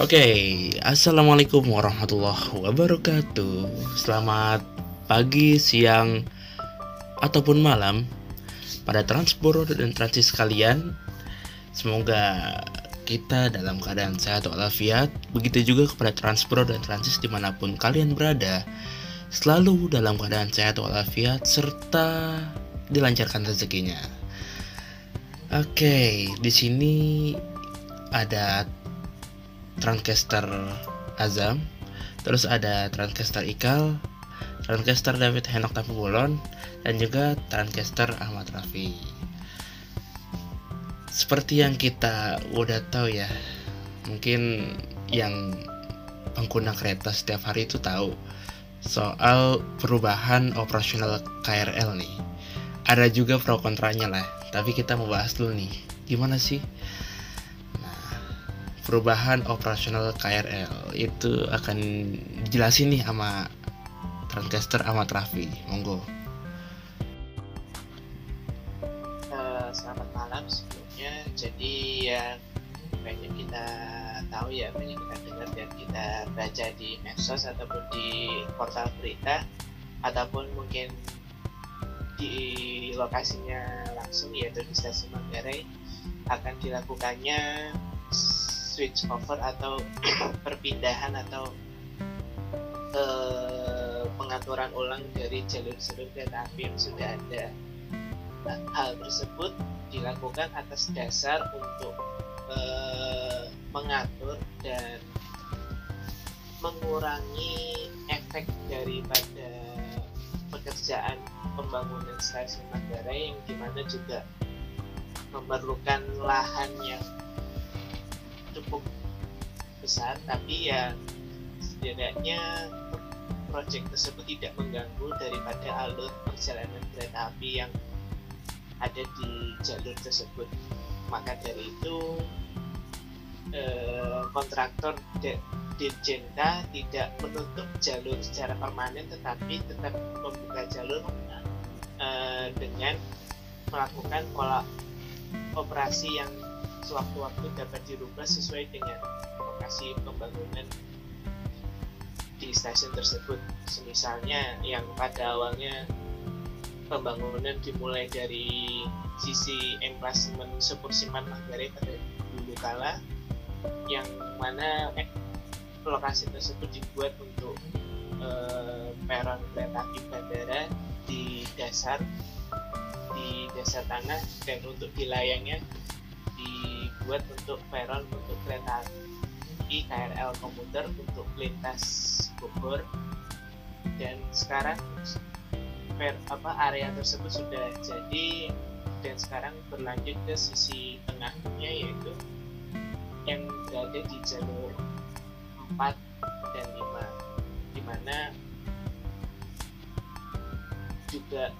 Oke, assalamualaikum warahmatullahi wabarakatuh. Selamat pagi, siang, ataupun malam pada transport dan transis kalian. Semoga kita dalam keadaan sehat walafiat. Begitu juga kepada transport dan transis di mana pun kalian berada, selalu dalam keadaan sehat walafiat serta dilancarkan rezekinya. Oke, di sini ada Transcaster Azam, terus ada Transcaster Ikal, Transcaster David Henok Tapulon, dan juga Transcaster Ahmad Rafi. Seperti yang kita udah tahu ya, mungkin yang pengguna kereta setiap hari itu tahu soal perubahan operasional KRL nih. Ada juga pro kontranya lah, tapi kita mau bahas dulu nih, gimana sih perubahan operasional KRL itu akan dijelasin nih sama Transcaster Ahmad Rafi. Monggo. Eh, selamat malam sebelumnya. Jadi ya banyak kita tahu ya, banyak kita dengar dan kita baca di medsos ataupun di portal berita ataupun mungkin di lokasinya langsung yaitu di stasiun Manggarai akan dilakukannya switch over atau perpindahan atau eh, pengaturan ulang dari jalur-jalur kereta api yang sudah ada. Nah, hal tersebut dilakukan atas dasar untuk eh, mengatur dan mengurangi efek daripada pekerjaan pembangunan stasiun Manggarai yang di mana juga memerlukan lahan yang cukup besar tapi ya setidaknya proyek tersebut tidak mengganggu daripada alur perjalanan kereta api yang ada di jalur tersebut. Maka dari itu eh, kontraktor Dirjenka tidak menutup jalur secara permanen tetapi tetap membuka jalur eh, dengan melakukan pola operasi yang sewaktu-waktu dapat dirubah sesuai dengan lokasi pembangunan di stasiun tersebut. Misalnya yang pada awalnya pembangunan dimulai dari sisi emplasemen Sepursiman Manggarai pada dulu kala yang mana eh, lokasi tersebut dibuat untuk eh, peron kereta api bandara di dasar di dasar tanah dan untuk di layangnya dibuat untuk peron untuk kereta api KRL komuter untuk lintas Bogor dan sekarang per, apa area tersebut sudah jadi dan sekarang berlanjut ke sisi tengahnya yaitu yang berada di jalur 4 dan 5 di mana juga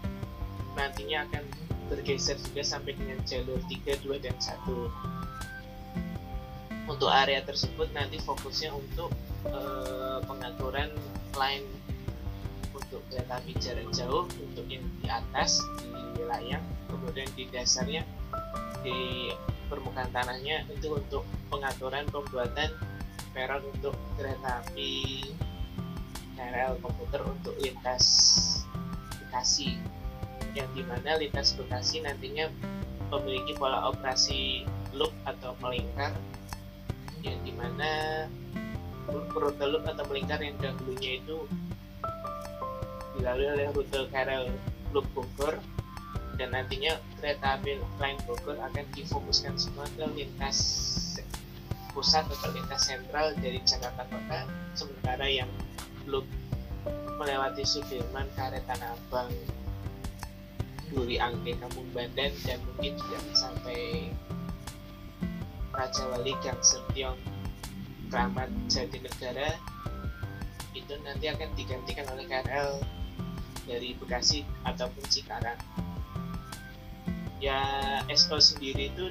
nantinya akan bergeser juga sampai dengan jalur 3, 2, dan 1 untuk area tersebut nanti fokusnya untuk eh, pengaturan line untuk kereta api jarak jauh untuk yang di atas di layang kemudian di dasarnya di permukaan tanahnya itu untuk pengaturan pembuatan peron untuk kereta api KRL komputer untuk lintas Bekasi. Yang di mana lintas Bekasi nantinya memiliki pola operasi loop atau melingkar yang di mana rute loop atau melingkar yang dahulunya itu dilalui oleh rute KRL Loop Bogor dan nantinya kereta api line Bogor akan difokuskan semua ke lintas pusat atau lintas sentral dari Jakarta Kota sementara yang loop melewati Sudirman, Karet Tanah Abang, Duri Angke, Kampung Bandan dan mungkin juga sampai Raja Wali Gang Sentiong, Kramat Jatinegara itu nanti akan digantikan oleh KRL dari Bekasi ataupun Cikarang. Ya SO sendiri itu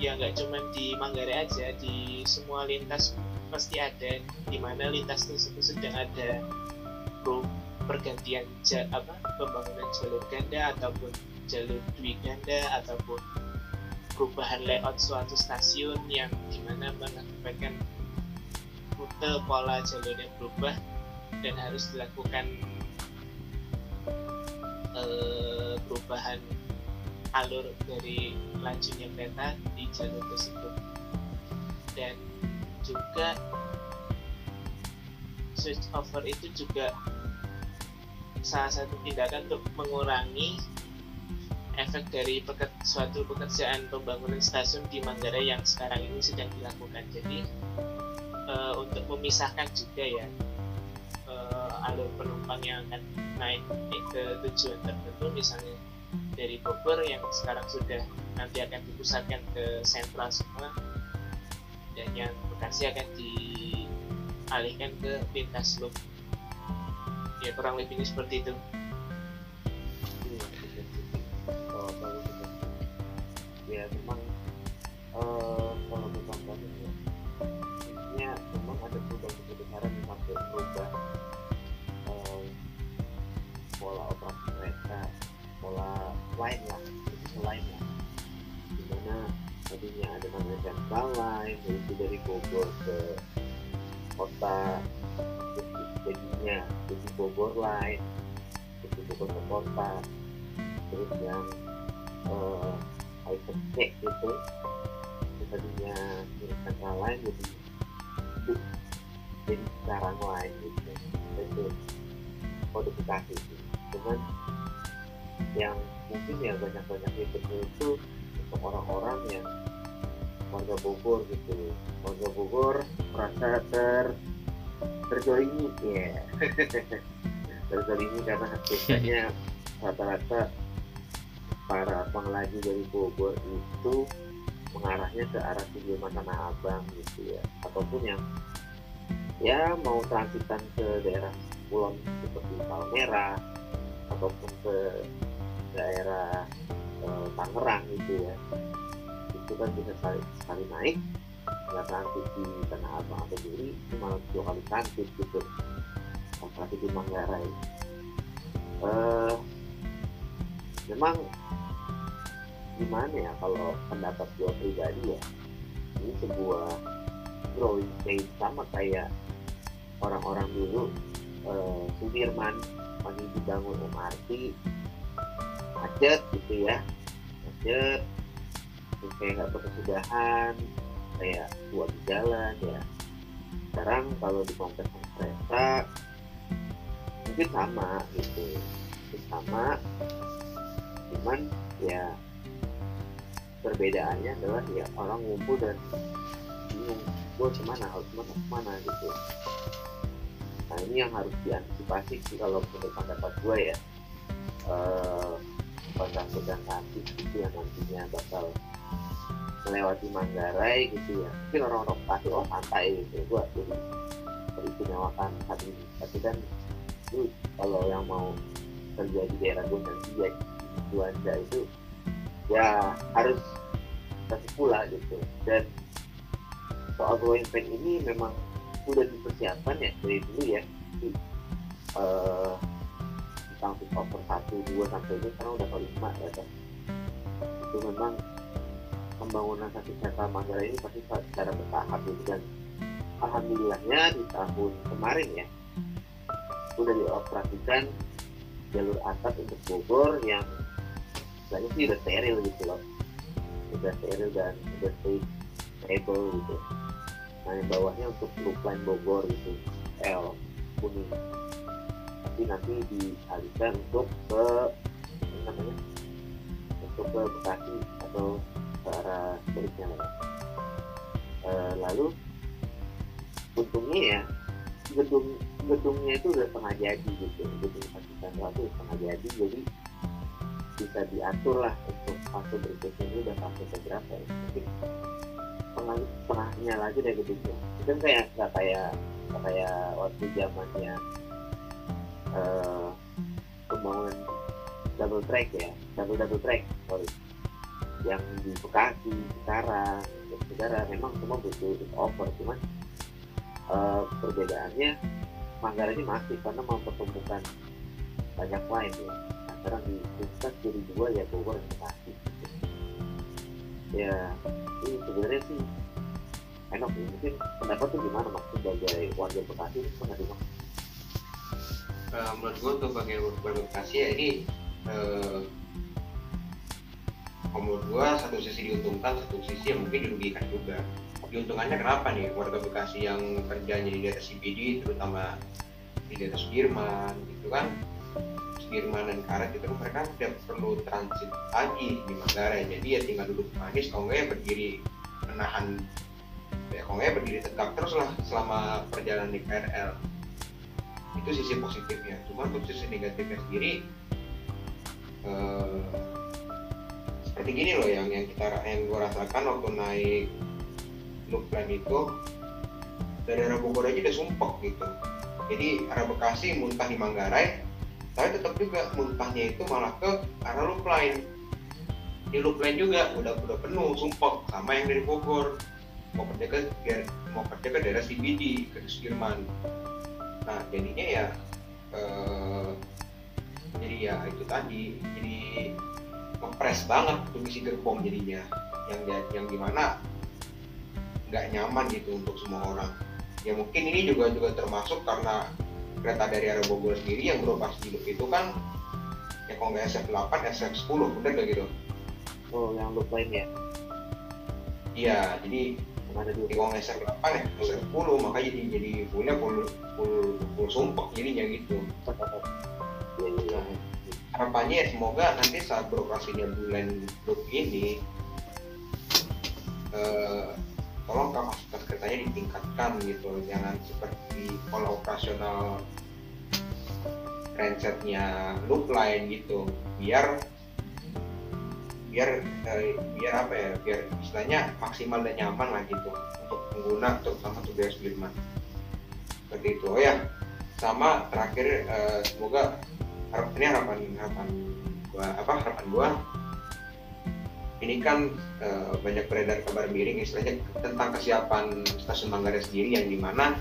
ya nggak cuma di Manggarai aja, di semua lintas pasti ada, di mana lintas tersebut sedang ada pro pergantian apa pembangunan jalur ganda ataupun jalur dwi ganda ataupun perubahan layout suatu stasiun yang di mana mengakibatkan rute pola jalurnya berubah dan harus dilakukan uh, perubahan alur dari lajunya kereta di jalur tersebut. Dan juga switch over itu juga salah satu tindakan untuk mengurangi efek dari peker, suatu pekerjaan pembangunan stasiun di Manggarai yang sekarang ini sedang dilakukan. Jadi e, untuk memisahkan juga ya e, alur penumpang yang akan naik ke tujuan tertentu, misalnya dari Bogor yang sekarang sudah nanti akan dipusatkan ke sentral semua, dan yang Bekasi akan dialihkan ke lintas loop. Ya kurang lebih seperti itu. Ya memang uh, kalau ditontonin ya intinya memang ada perubahan kebesaran yang sampai berubah uh, pola operasi kereta pola lain lah lain lah. Di mana tadinya ada namanya central line yaitu dari Bogor ke kota jadinya jadi Bogor line jadi Bogor ke kota terus yang uh, item cek gitu. Tadinya milik lain jadi itu jadi sekarang lain gitu. Itu kodifikasi itu cuman yang mungkin ya banyak-banyak itu itu untuk orang-orang yang warga Bogor gitu. Warga Bogor merasa ter terjolimi ya. Yeah. terjolimi karena biasanya rata-rata para pengelaju dari Bogor itu mengarahnya ke arah Sudirman Tanah Abang gitu ya. Ataupun yang ya mau transitan ke daerah Kulon seperti Palmera ataupun ke daerah e, Tangerang gitu ya. Itu kan bisa sekali, sekali naik nggak transit di Tanah Abang atau Duri malah dua kali transit gitu. Apalagi di Manggarai. E, memang gimana ya kalau pendapat gue pribadi ya? Ini sebuah growing stage sama kayak orang-orang dulu uh, Sudirman pagi dibangun MRT macet gitu ya macet kayak nggak berkesudahan kayak buat di jalan ya. Sekarang kalau di kompleks kereta mungkin sama gitu sama cuman ya perbedaannya adalah ya orang ngumpul dan bingung gue ke mana harus ke mana ke mana gitu. Nah ini yang harus diantisipasi sih kalau menurut pendapat gue ya. Eh sedang nanti gitu yang nantinya bakal melewati Manggarai gitu ya. Mungkin orang-orang pasti oh santai gitu. Gue jadi beristimewakan saat ini. Tapi kan itu kalau yang mau kerja di daerah gue nanti ya itu ya harus kasih pula gitu. Dan soal growing pain ini memang sudah dipersiapkan ya dari dulu ya. Di uh, di over satu dua sampai ini sekarang udah kali lima ya kan itu memang pembangunan satu sentral Manggarai ini pasti secara bertahap gitu. Dan alhamdulillahnya di tahun kemarin ya sudah dioperasikan jalur atas untuk Bogor yang istilahnya sih udah steril gitu loh. Udah steril dan udah stable gitu. Nah yang bawahnya untuk loop line Bogor gitu L kuning. Tapi nanti dialihkan untuk ke namanya untuk ke Bekasi atau ke arah sebaliknya lah e, lalu untungnya ya gedung gedungnya itu udah setengah jadi gitu. Gedung sentral itu setengah jadi jadi bisa diatur lah untuk fase berikutnya ini udah fase keberapa ya. Mungkin setengah setengahnya lagi dari gedungnya itu kan kayak nggak kayak kayak waktu zamannya uh, pembangunan double track ya. Double double track sorry. Yang di Bekasi sekarang saudara memang semua butuh over. Cuman uh, perbedaannya Manggarai ini masih karena mempertemukan banyak lain ya sekarang di Puncak jadi dua ya Bogor Bekasi ya ini sebenarnya sih enak. Sih mungkin pendapat tuh gimana mas? Sebagai warga Bekasi menerima uh, menurut gue untuk sebagai warga Bekasi ya ini uh, menurut gue satu sisi diuntungkan satu sisi yang mungkin dirugikan juga. Diuntungkannya kenapa nih? Warga Bekasi yang kerjanya di daerah CBD terutama di daerah Sudirman gitu kan Sudirman dan Karet itu mereka tidak perlu transit lagi di Manggarai jadi ya tinggal duduk manis kalau nggak ya berdiri menahan ya kalau nggak ya berdiri tegak terus lah selama perjalanan di KRL itu sisi positifnya. Cuma untuk sisi negatifnya sendiri eh, seperti gini loh yang yang kita yang gue rasakan waktu naik loop line itu dari arah Bogor aja udah sumpek gitu. Jadi arah Bekasi muntah di Manggarai tapi tetap juga muntahnya itu malah ke arah loop line. Di loop line juga udah udah penuh sumpek sama yang dari Bogor. Mau kerja ke mau kerja ke daerah CBD ke Sudirman. Nah jadinya ya eh, jadi ya itu tadi jadi ngepres banget tuh gerbong jadinya. Yang yang gimana nggak nyaman gitu untuk semua orang. Ya mungkin ini juga juga termasuk karena kereta dari arah Bogor sendiri yang beroperasi hidup itu kan ya kalau nggak SF8 SF10 udah gak gitu? Oh yang loop lain ya? Iya jadi dulu? di kalau nggak SF8 ya SF10 makanya jadi jadi fullnya full full full sumpah jadinya gitu. Iya, iya. harapannya ya semoga nanti saat beroperasinya bulan loop ini eh, tolong kapasitas keretanya ditingkatkan gitu. Jangan seperti pola operasional transetnya loop line gitu. Biar biar eh, biar apa ya biar istilahnya maksimal dan nyaman lah gitu. Untuk pengguna terutama untuk biaya Sudirman. Seperti itu. Oh ya sama terakhir eh, semoga harap ini harapan harapan gua apa harapan gua ini kan eh, banyak beredar kabar miring istilahnya tentang kesiapan stasiun Manggarai sendiri yang di mana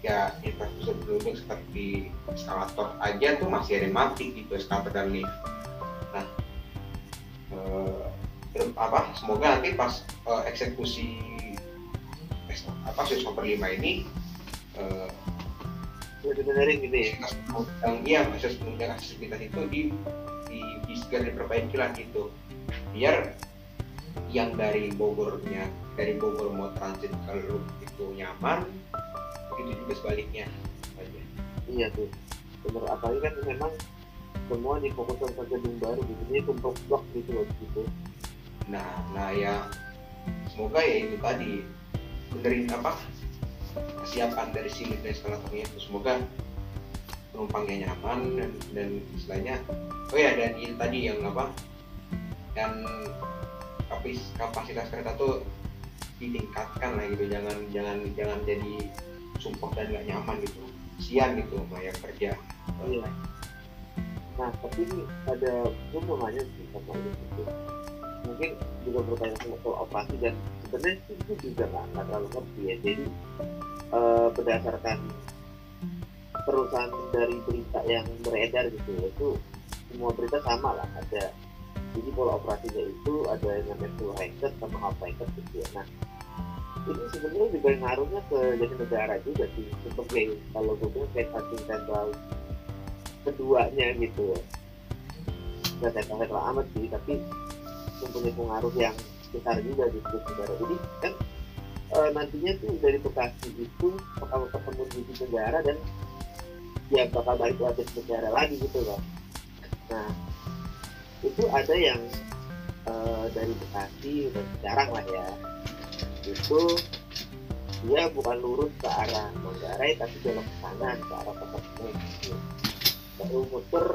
ya infrastruktur penduduk seperti eskalator aja tuh masih ada yang mati gitu eskalator dan lift. Nah eh, apa semoga nanti pas eh, eksekusi eks- apa Sus nomor 5 ini eh, dibenerin gitu ya? yang iya akses penunjang aksesibilitas itu di di, di diperbaiki lah gitu biar yang dari Bogornya dari Bogor mau transit ke Loop itu nyaman begitu juga sebaliknya. Aja iya tuh. Bener apalagi kan memang semua difokuskan ke gedung baru gitu ini tumpuk blok gitu loh gitu. Nah nah ya semoga ya itu tadi benerin apa kesiapan dari si lift dan eskalatornya itu. Semoga penumpangnya nyaman dan dan istilahnya oh ya dan itu tadi yang apa dan kapasitas kereta tuh ditingkatkan lah gitu jangan jangan jangan jadi sumpah dan nggak nyaman gitu sian gitu yang kerja Iya. Nah, tapi ini ada gue sih sama lu gitu. Mungkin juga bertanya sama soal operasi dan sebenarnya itu juga nggak terlalu ngerti ya. Jadi eh, berdasarkan perusahaan dari berita yang beredar gitu itu semua berita sama lah ada jadi pola operasinya itu ada yang namanya full ranker sama half ranker gitu ya. Nah, ini sebenarnya juga ngaruhnya ke jadi negara juga sih. Sebagai kalau gue bilang kayak stasiun sentral keduanya gitu. Nggak saya tahu amat sih tapi mempunyai pengaruh yang besar juga di seluruh negara. Jadi kan eh, nantinya tuh dari Bekasi itu bakal ketemu di negara dan ya bakal balik lagi ke negara lagi gitu loh nah itu ada yang eh, dari Bekasi udah jarang lah ya itu dia bukan lurus ke arah Manggarai tapi belok ke kanan ke arah Pasar gitu baru muter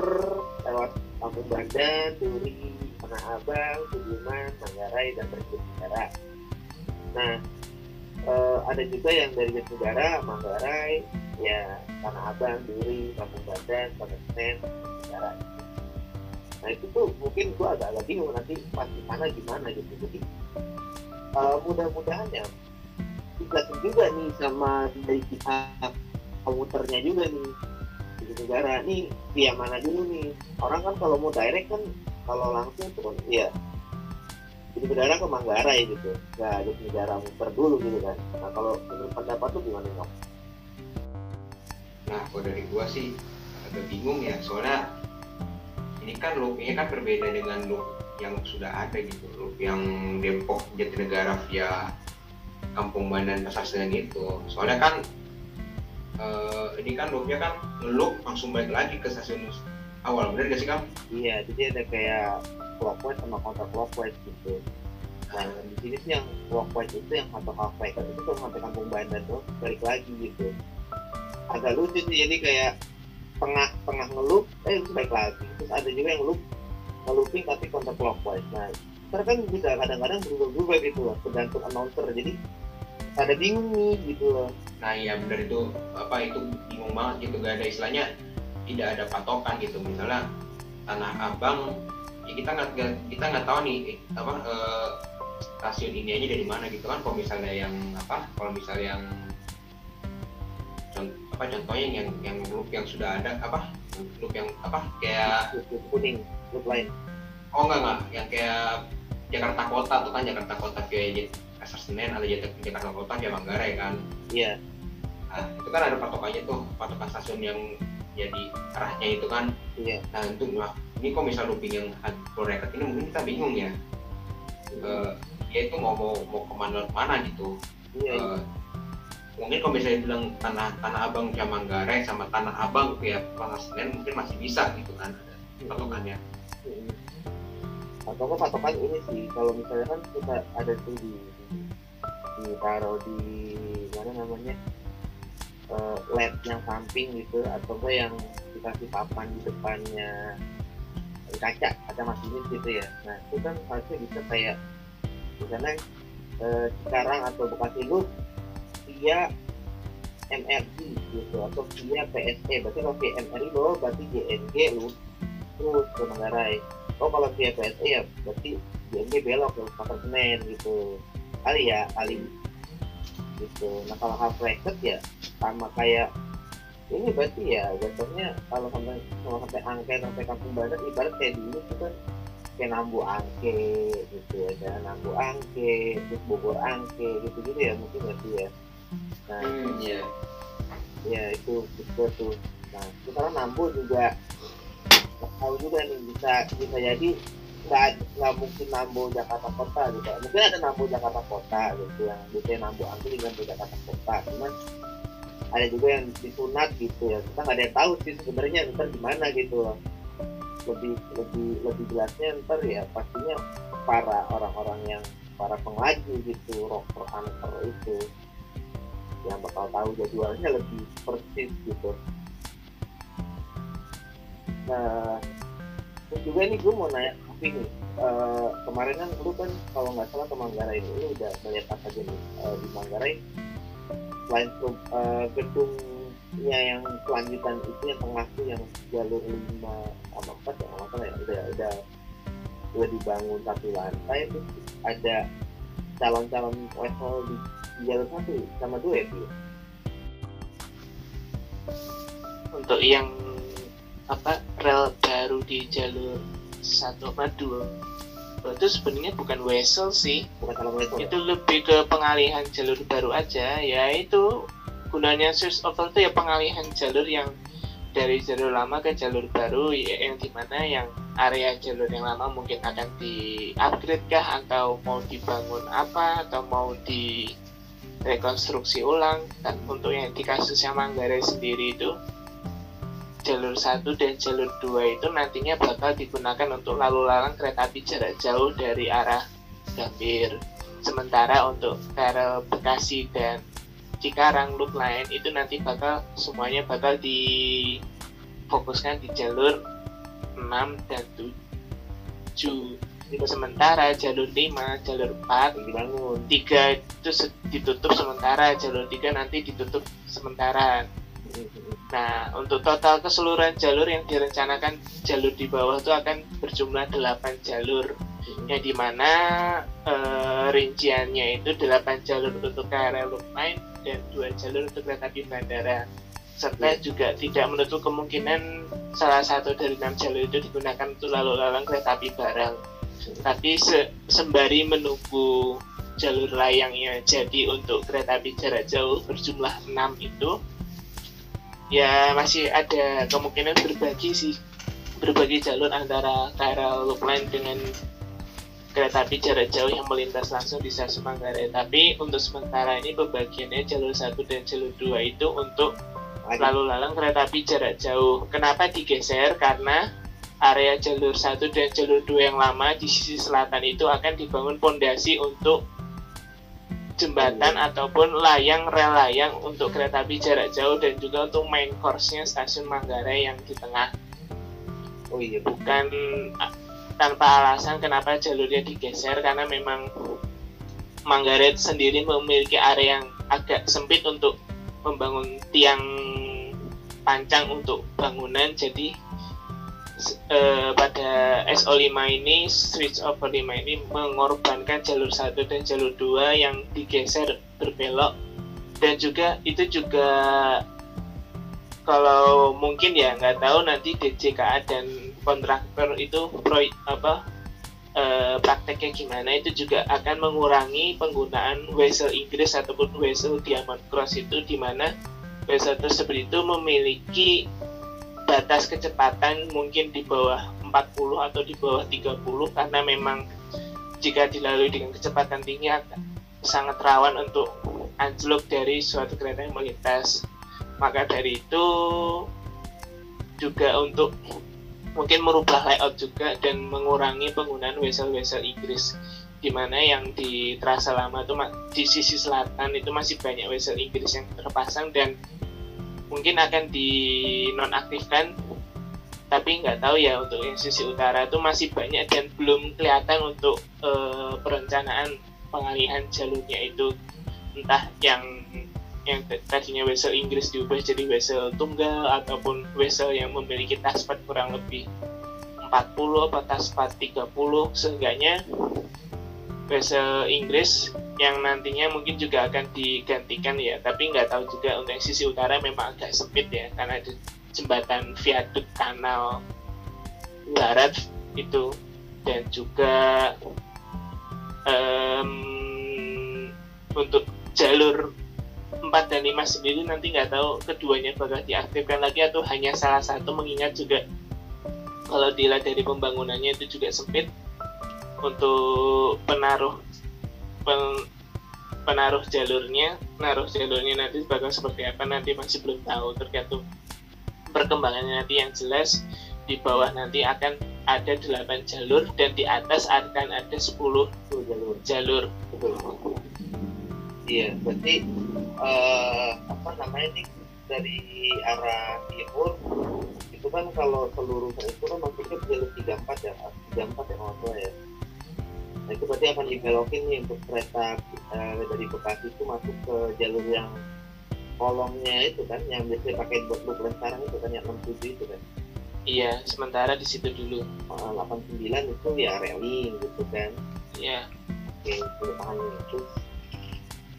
lewat Kampung Bandan, Duri, Tanah Abang, Sudirman, Manggarai, dan berikut negara. Nah, eh, ada juga yang dari Jatinegara, Manggarai, ya Tanah Abang, Duri, Kampung Bandan, Pasar Senen, negara. Nah itu tuh mungkin gua agak-agak bingung nanti pas di sana gimana gitu. Jadi eh, mudah-mudahan ya dijelasin juga nih sama dari pihak komuternya juga nih di negara nih via mana dulu nih orang kan kalau mau direct kan kalau langsung tuh kan ya jadi berdarah ke Manggarai gitu nggak jadi negara muter dulu gitu kan nah kalau menurut pendapat lu gimana Nyok? Nah, kalau dari gua sih agak bingung ya, soalnya ini kan loopnya kan berbeda dengan loop yang sudah ada gitu, loop yang Depok Jatinegara via Kampung Bandan Pasar Senen itu. Soalnya kan eh, ini kan loopnya kan loop langsung balik lagi ke stasiun awal, bener gak sih Kang? iya jadi ada kayak clockwise sama counter clockwise gitu nah di sini sih yang clockwise itu yang halfway kan itu tuh sampai Kampung Bandan tuh balik lagi gitu agak lucu sih jadi kayak tengah tengah ngelup eh terus balik lagi. Terus ada juga yang loop ngelooping tapi counter clockwise nah ntar kan bisa kadang-kadang berubah-ubah gitu loh tergantung announcer. Jadi ada bingung nih gitu loh. Nah iya bener itu apa itu bingung banget gitu gak ada istilahnya tidak ada patokan gitu. Misalnya tanah abang ya kita nggak kita nggak tahu nih eh, apa eh, stasiun ini aja dari mana gitu kan. Kalau misalnya yang apa kalau misalnya yang apa contohnya yang yang loop yang sudah ada apa? Loop yang apa? Kayak loop kuning loop lain. Oh enggak enggak. Yang kayak Jakarta Kota tuh kan Jakarta Kota via J- Pasar Senen Jak- Jakarta Kota via Manggarai kan. Iya. Nah, itu kan ada patokannya tuh, patokan stasiun yang jadi arahnya itu kan. iya. Nah, untuk nah, ini kok misal looping yang record? Ini mungkin kita bingung ya. Eh, dia itu mau mau mau ke mana mana gitu. iya. Eh, mungkin kalau misalnya bilang tanah tanah abang via Manggarai sama tanah abang Pasar Senen mungkin masih bisa gitu kan patokannya. Atau patokan ini sih kalau misalnya kan kita ada tuh di ditaruh di mana namanya eh, led yang samping gitu atau enggak yang dikasih papan di depannya kaca kaca masinis gitu ya nah itu kan harusnya bisa kayak misalnya eh, sekarang atau bekasi lu via MRI gitu atau via PSE berarti kalau via MRI lo berarti JNG lu. Terus ke Manggarai. Oh kalau via PSE ya berarti JNG belok ke Pasar Senen gitu. Kali ya kali. Gitu. Nah kalau half record ya sama kayak ini berarti ya jatuhnya kalau sampai kalau sampai angke sampai kampung barat ibarat kayak dulu itu kan kayak nambu angke gitu ya kan? Nambu angke terus bogor angke gitu gitu ya mungkin berarti ya nah Hmm, iya. ya itu betul tuh nah sekarang nambu juga tahu juga nih bisa bisa jadi nggak nggak mungkin nambu Jakarta Kota gitu. Mungkin ada nambu Jakarta Kota gitu yang biasanya nambu di nambu Jakarta Kota. Cuman ada juga yang disunat gitu ya. Kita nggak ada yang tahu sih sebenarnya ntar gimana gitu. Lebih lebih lebih jelasnya ntar ya pastinya para orang-orang yang para penglaju gitu rocker anchor itu yang bakal tahu jadwalnya lebih persis gitu. Nah terus juga nih gue mau nanya tapi nih eh, kemarin kan lu kan kalau nggak salah ke Manggarai itu lu udah melihat apa aja nih eh, di Manggarai? Selain eh, gedungnya yang kelanjutan itu yang tengah tuh yang jalur lima sama empat ya nggak ya? Udah udah udah dibangun satu lantai terus ada calon-calon level di, jalur satu sama dua ya untuk yang apa rel baru di jalur satu apa dua itu sebenarnya bukan wesel sih. Bukan calon level ya? itu lebih ke pengalihan jalur baru aja. Ya itu gunanya switch over itu ya pengalihan jalur yang dari jalur lama ke jalur baru ya, yang di mana yang area jalur yang lama mungkin akan di upgrade kah atau mau dibangun apa atau mau di rekonstruksi ulang. Dan untuk yang di kasusnya Manggarai sendiri itu jalur 1 dan jalur 2 itu nantinya bakal digunakan untuk lalu lalang kereta api jarak jauh dari arah Gambir. Sementara untuk KRL Bekasi dan Cikarang loop lain itu nanti bakal semuanya bakal difokuskan di jalur 6 dan 7 sementara jalur 5, jalur 4 yang dibangun. 3 itu ditutup sementara jalur 3 nanti ditutup sementara. Nah, untuk total keseluruhan jalur yang direncanakan jalur di bawah itu akan berjumlah 8 jalur. Yang di mana eh, rinciannya itu 8 jalur untuk KRL Loop Line dan 2 jalur untuk kereta api bandara. Serta juga tidak menutup kemungkinan salah satu dari enam jalur itu digunakan untuk lalu lalang kereta api barang. Tapi se sembari menunggu jalur layangnya jadi untuk kereta api jarak jauh berjumlah 6 itu ya masih ada kemungkinan berbagi sih berbagi jalur antara KRL Loop Line dengan kereta api jarak jauh yang melintas langsung di stasiun Manggarai. Tapi untuk sementara ini pembagiannya jalur 1 dan jalur 2 itu untuk lalu lalang kereta api jarak jauh. Kenapa digeser? Karena area jalur 1 dan jalur 2 yang lama di sisi selatan itu akan dibangun pondasi untuk jembatan ataupun layang rel layang untuk kereta api jarak jauh dan juga untuk main course-nya stasiun Manggarai yang di tengah. oh iya Bukan tanpa alasan kenapa jalurnya digeser karena memang Manggarai sendiri memiliki area yang agak sempit untuk membangun tiang pancang untuk bangunan jadi eh, pada SO5 ini switch over 5 ini mengorbankan jalur 1 dan jalur 2 yang digeser berbelok. Dan juga itu juga kalau mungkin ya nggak tahu nanti DJKA dan kontraktor itu proyek apa eh, prakteknya gimana itu juga akan mengurangi penggunaan vessel Inggris ataupun vessel Diamond Cross itu di mana vessel tersebut itu memiliki batas kecepatan mungkin di bawah 40 atau di bawah 30 karena memang jika dilalui dengan kecepatan tinggi akan sangat rawan untuk anjlok dari suatu kereta yang melintas. Maka dari itu juga untuk mungkin merubah layout juga dan mengurangi penggunaan vessel-vessel Inggris di mana yang di terasa lama itu di sisi selatan itu masih banyak vessel Inggris yang terpasang dan mungkin akan dinonaktifkan tapi nggak tahu ya untuk yang sisi utara itu masih banyak dan belum kelihatan untuk uh, perencanaan pengalihan jalurnya itu. Entah yang yang tadinya vessel Inggris diubah jadi vessel tunggal ataupun vessel yang memiliki taspat kurang lebih 40 atau taspat 30 seenggaknya vessel Inggris yang nantinya mungkin juga akan digantikan ya. Tapi nggak tahu juga untuk sisi utara memang agak sempit ya karena ada jembatan viaduk kanal barat itu. Dan juga um, untuk jalur 4 dan 5 sendiri nanti nggak tahu keduanya bakal diaktifkan lagi atau hanya salah satu mengingat juga kalau dilihat dari pembangunannya itu juga sempit untuk penaruh pen, penaruh jalurnya naruh jalurnya nanti bakal seperti apa nanti masih belum tahu. Tergantung perkembangannya nanti yang jelas. Di bawah nanti akan ada 8 jalur dan di atas akan ada 10 jalur. Jalur iya berarti uh, apa namanya nih dari arah timur itu kan kalau seluruh itu kan maksudnya jalur 34 ya 34 ya kalau ya nah itu berarti akan dibelokin nih untuk kereta uh, dari Bekasi itu masuk ke jalur yang kolongnya itu kan yang biasanya pakai buat buat sekarang itu kan yang 67 itu kan? Iya sementara di situ dulu. Uh, 89 itu ya railing gitu kan? Iya. Oke itu paham itu.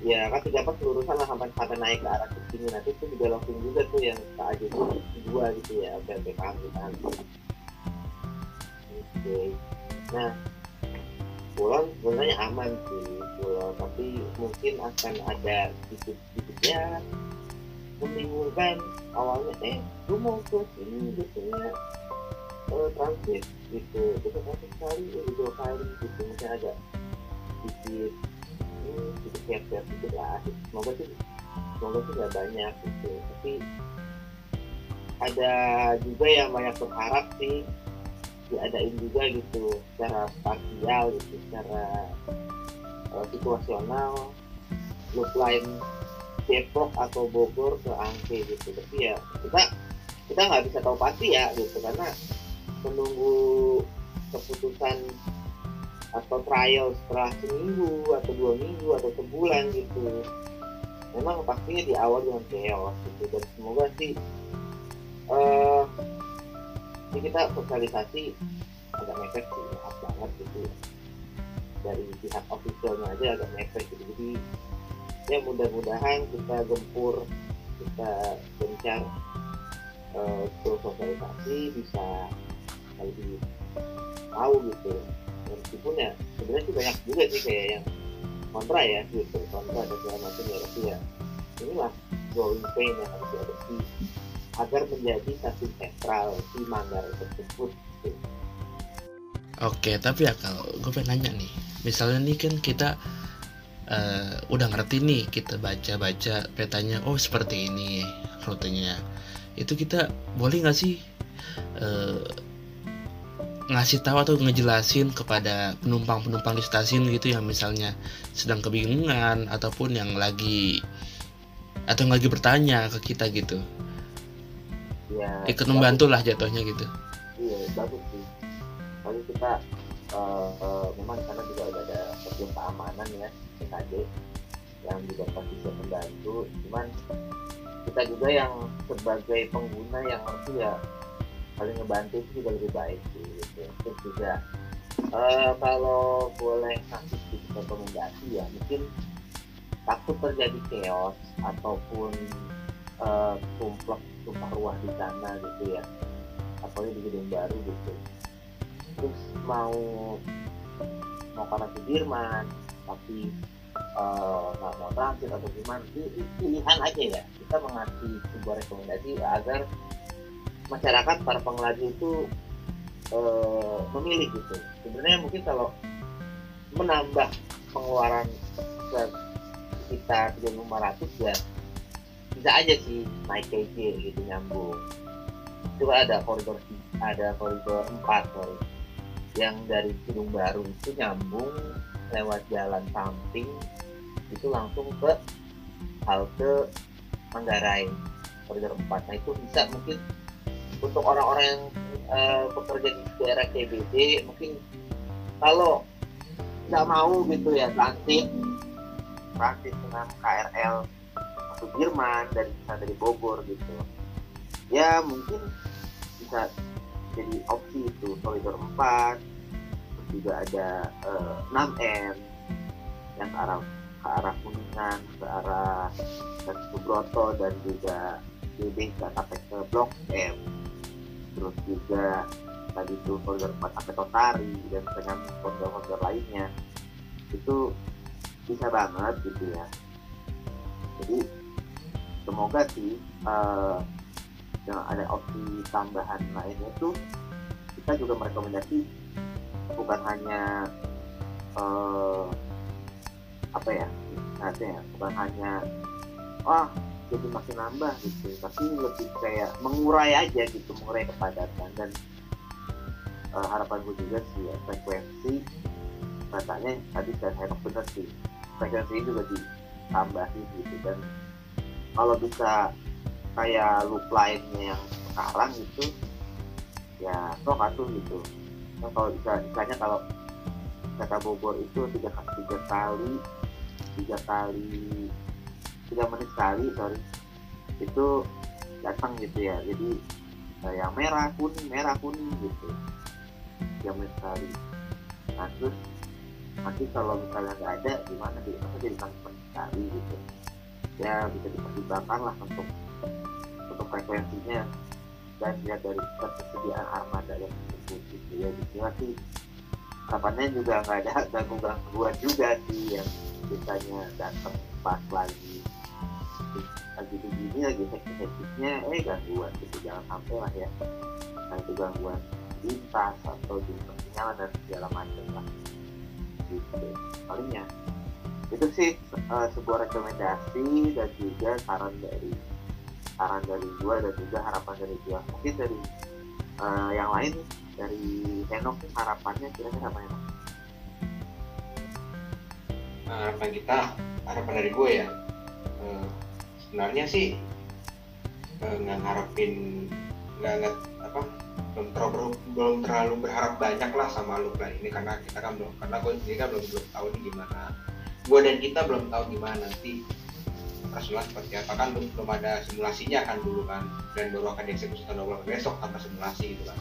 Ya kan tiga empat lurusan lah sampai sampai naik ke arah sini nanti itu dibelokin juga tuh yang ke aja dua gitu ya oke oke paham paham. Oke. Nah pulau sebenarnya aman sih pulau tapi mungkin akan ada sedikit ya membingungkan awalnya eh lu mau ke sini biasanya uh, transit gitu. Kita transit sekali eh, dua kali gitu mungkin ada sedikit hmm, sedikit siap-siap lah. Semoga sih semoga sih nggak banyak gitu. Tapi ada juga yang banyak berharap sih diadain juga gitu secara parsial gitu secara uh, situasional. Line Depok atau Bogor ke Angke gitu. Tapi ya kita kita nggak bisa tahu pasti ya gitu karena menunggu keputusan atau trial setelah seminggu atau dua minggu atau sebulan gitu. Memang pastinya di awal dengan chaos gitu dan semoga sih uh, ini kita sosialisasi agak mepet sih maaf banget gitu. Dari pihak officialnya aja agak mepet gitu. Jadi ya mudah-mudahan kita gempur kita lancar uh, terus sosialisasi bisa lebih tahu gitu. Meskipun ya sebenarnya sih banyak juga sih kayak yang kontra ya gitu kontra dan segala macam ya tapi ya inilah growing pain yang harus diadopsi agar menjadi satu sentral si manggar tersebut. Oke, tapi ya kalau gue pengen nanya nih, misalnya nih kan kita uh, udah ngerti nih, kita baca-baca petanya, oh seperti ini rutenya. Itu kita boleh nggak sih uh, ngasih tahu atau ngejelasin kepada penumpang-penumpang di stasiun gitu yang misalnya sedang kebingungan ataupun yang lagi atau yang lagi bertanya ke kita gitu. Ya, ikut membantu lah jatuhnya gitu. Iya, bagus sih paling kita uh, uh, memang karena juga ada bagian keamanan ya PKD yang juga pasti bisa membantu cuman kita juga yang sebagai pengguna yang harus ya paling ngebantu itu juga lebih baik sih gitu. terus juga uh, kalau boleh kasih sedikit rekomendasi ya mungkin takut terjadi chaos ataupun uh, tumplek tumpah ruah di sana gitu ya. Apalagi di gedung baru gitu. Terus mau mau karena Sudirman tapi eh, nggak uh, mau transit atau gimana. Itu pilihan aja ya. Kita mengasih sebuah rekomendasi agar masyarakat para pengelaju itu uh, memilih gitu. Sebenarnya mungkin kalau menambah pengeluaran sekitar 3.500 ya bisa aja sih naik KJ gitu nyambung. Coba ada koridor ada koridor 4 sorry yang dari Gunung Baru itu nyambung lewat jalan samping itu langsung ke halte Manggarai. Koridor 4 nah itu bisa mungkin untuk orang-orang yang uh, bekerja di daerah CBD mungkin kalau nggak mau gitu ya transit transit dengan KRL Sudirman dari dari Bogor gitu. Ya mungkin bisa jadi opsi itu koridor 4 terus juga ada uh, eh, 6M yang ke arah ke arah Kuningan ke arah Subroto dan juga GBK sampai ke Blok M. Terus juga tadi itu koridor 4 sampai Totari dan dengan koridor-koridor lainnya. Itu bisa banget gitu ya. Jadi semoga sih uh, ada opsi tambahan lainnya itu kita juga merekomendasi bukan hanya uh, apa ya artinya bukan hanya wah jadi makin nambah gitu tapi lebih kayak mengurai aja gitu mengurai kepadatan. Dan uh, harapan gue juga sih ya, frekuensi katanya tadi saya Henok bener sih. Frekuensi juga ditambahin gitu dan kalau bisa kayak loop lainnya yang sekarang itu ya sok atuh gitu. Nah, kalau bisa misalnya kalau kata Bogor itu tiga, tiga kali tiga kali tiga menit sekali sorry itu datang gitu ya. Jadi yang merah kuning merah kuning gitu. Tiga menit sekali. Nah terus nanti kalau misalnya nggak ada gimana di masa jadi sekali gitu ya bisa dipertimbangkan lah untuk untuk frekuensinya. Dan lihat dari ketersediaan armada yang tersebut gitu ya gitu sih harapannya juga nggak ada ganggu gangguan juga sih yang biasanya datang pas lagi. Lagi begini lagi hektik-hektiknya eh gangguan gitu. Jangan sampai lah ya itu gangguan lintas atau di persinyalan dan segala macam lah. Gitu. Palingnya itu sih uh, sebuah rekomendasi dan juga saran dari saran dari gua dan juga harapan dari gua. Mungkin dari uh, yang lain dari Henok harapannya kira-kira apa ya harapan kita harapan dari gue ya uh, sebenarnya sih nggak ngarepin nggak apa belum terlalu belum terlalu berharap banyak lah sama lu ini karena kita kan belum karena gue sendiri kan belum belum tahu nih gimana gue dan kita belum tahu gimana nanti operasional seperti apa. Kan belum, belum ada simulasinya kan dulu kan. Dan baru akan dieksekusi 20 besok tanpa simulasi gitu kan.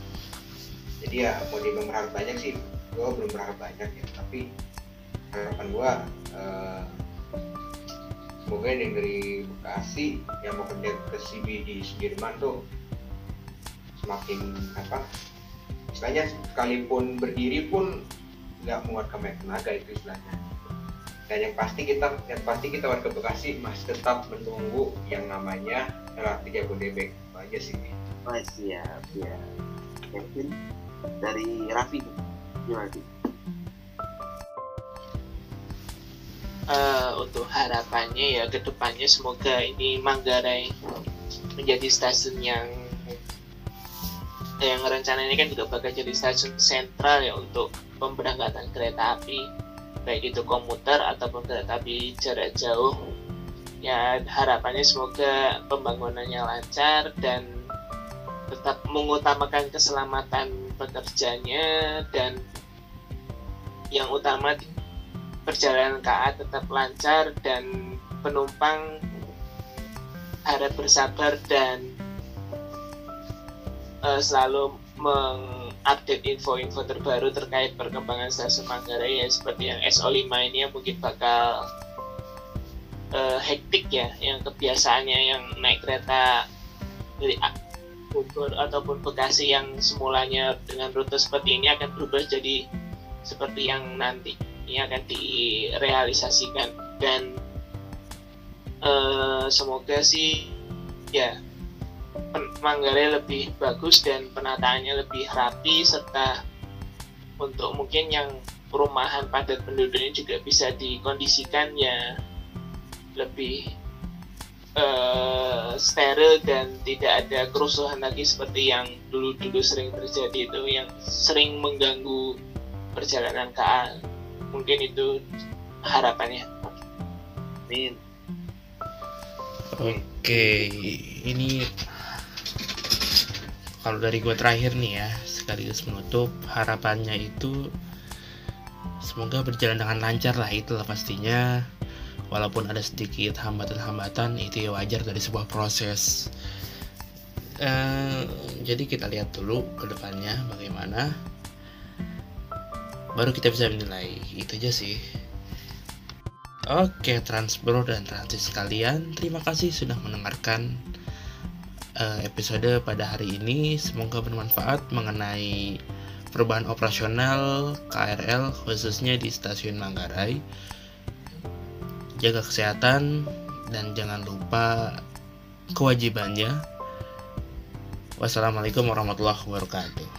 Jadi ya mau dibilang berharap banyak sih. Gue belum berharap banyak ya. Tapi harapan gue uh, semoga yang dari Bekasi yang mau kerja ke CBD Sudirman tuh semakin apa istilahnya sekalipun berdiri pun nggak mengeluarkan banyak tenaga itu istilahnya dan yang pasti kita yang pasti kita warga Bekasi masih tetap menunggu yang namanya LRT Jabodebek itu aja sih? Oh siap ya mungkin dari Raffi. Gimana sih Eh, untuk harapannya ya ke depannya semoga ini Manggarai menjadi stasiun yang yang rencananya kan juga bakal jadi stasiun sentral ya untuk pemberangkatan kereta api baik itu komuter ataupun kereta api jarak jauh. Ya harapannya semoga pembangunannya lancar dan tetap mengutamakan keselamatan pekerjanya dan yang utama perjalanan KA tetap lancar dan penumpang harap bersabar dan uh, selalu mengupdate info-info terbaru terkait perkembangan stasiun Manggarai ya seperti yang SO5 ini yang mungkin bakal uh, hektik ya yang kebiasaannya yang naik kereta dari Bogor ataupun Bekasi yang semulanya dengan rute seperti ini akan berubah jadi seperti yang nanti ini akan direalisasikan. Dan uh, semoga sih ya Manggarai lebih bagus dan penataannya lebih rapi serta untuk mungkin yang perumahan padat penduduknya juga bisa dikondisikan ya lebih uh, steril dan tidak ada kerusuhan lagi seperti yang dulu-dulu sering terjadi itu yang sering mengganggu perjalanan KA mungkin itu harapannya. Amin. Oke, ini kalau dari gue terakhir nih ya, sekaligus menutup harapannya itu semoga berjalan dengan lancar lah itulah pastinya. Walaupun ada sedikit hambatan-hambatan itu ya wajar dari sebuah proses. Eh, jadi kita lihat dulu ke depannya bagaimana baru kita bisa menilai itu aja sih Oke Transbro dan Transis sekalian terima kasih sudah mendengarkan uh, episode pada hari ini. Semoga bermanfaat mengenai perubahan operasional KRL khususnya di stasiun Manggarai. Jaga kesehatan dan jangan lupa kewajibannya. Wassalamualaikum warahmatullahi wabarakatuh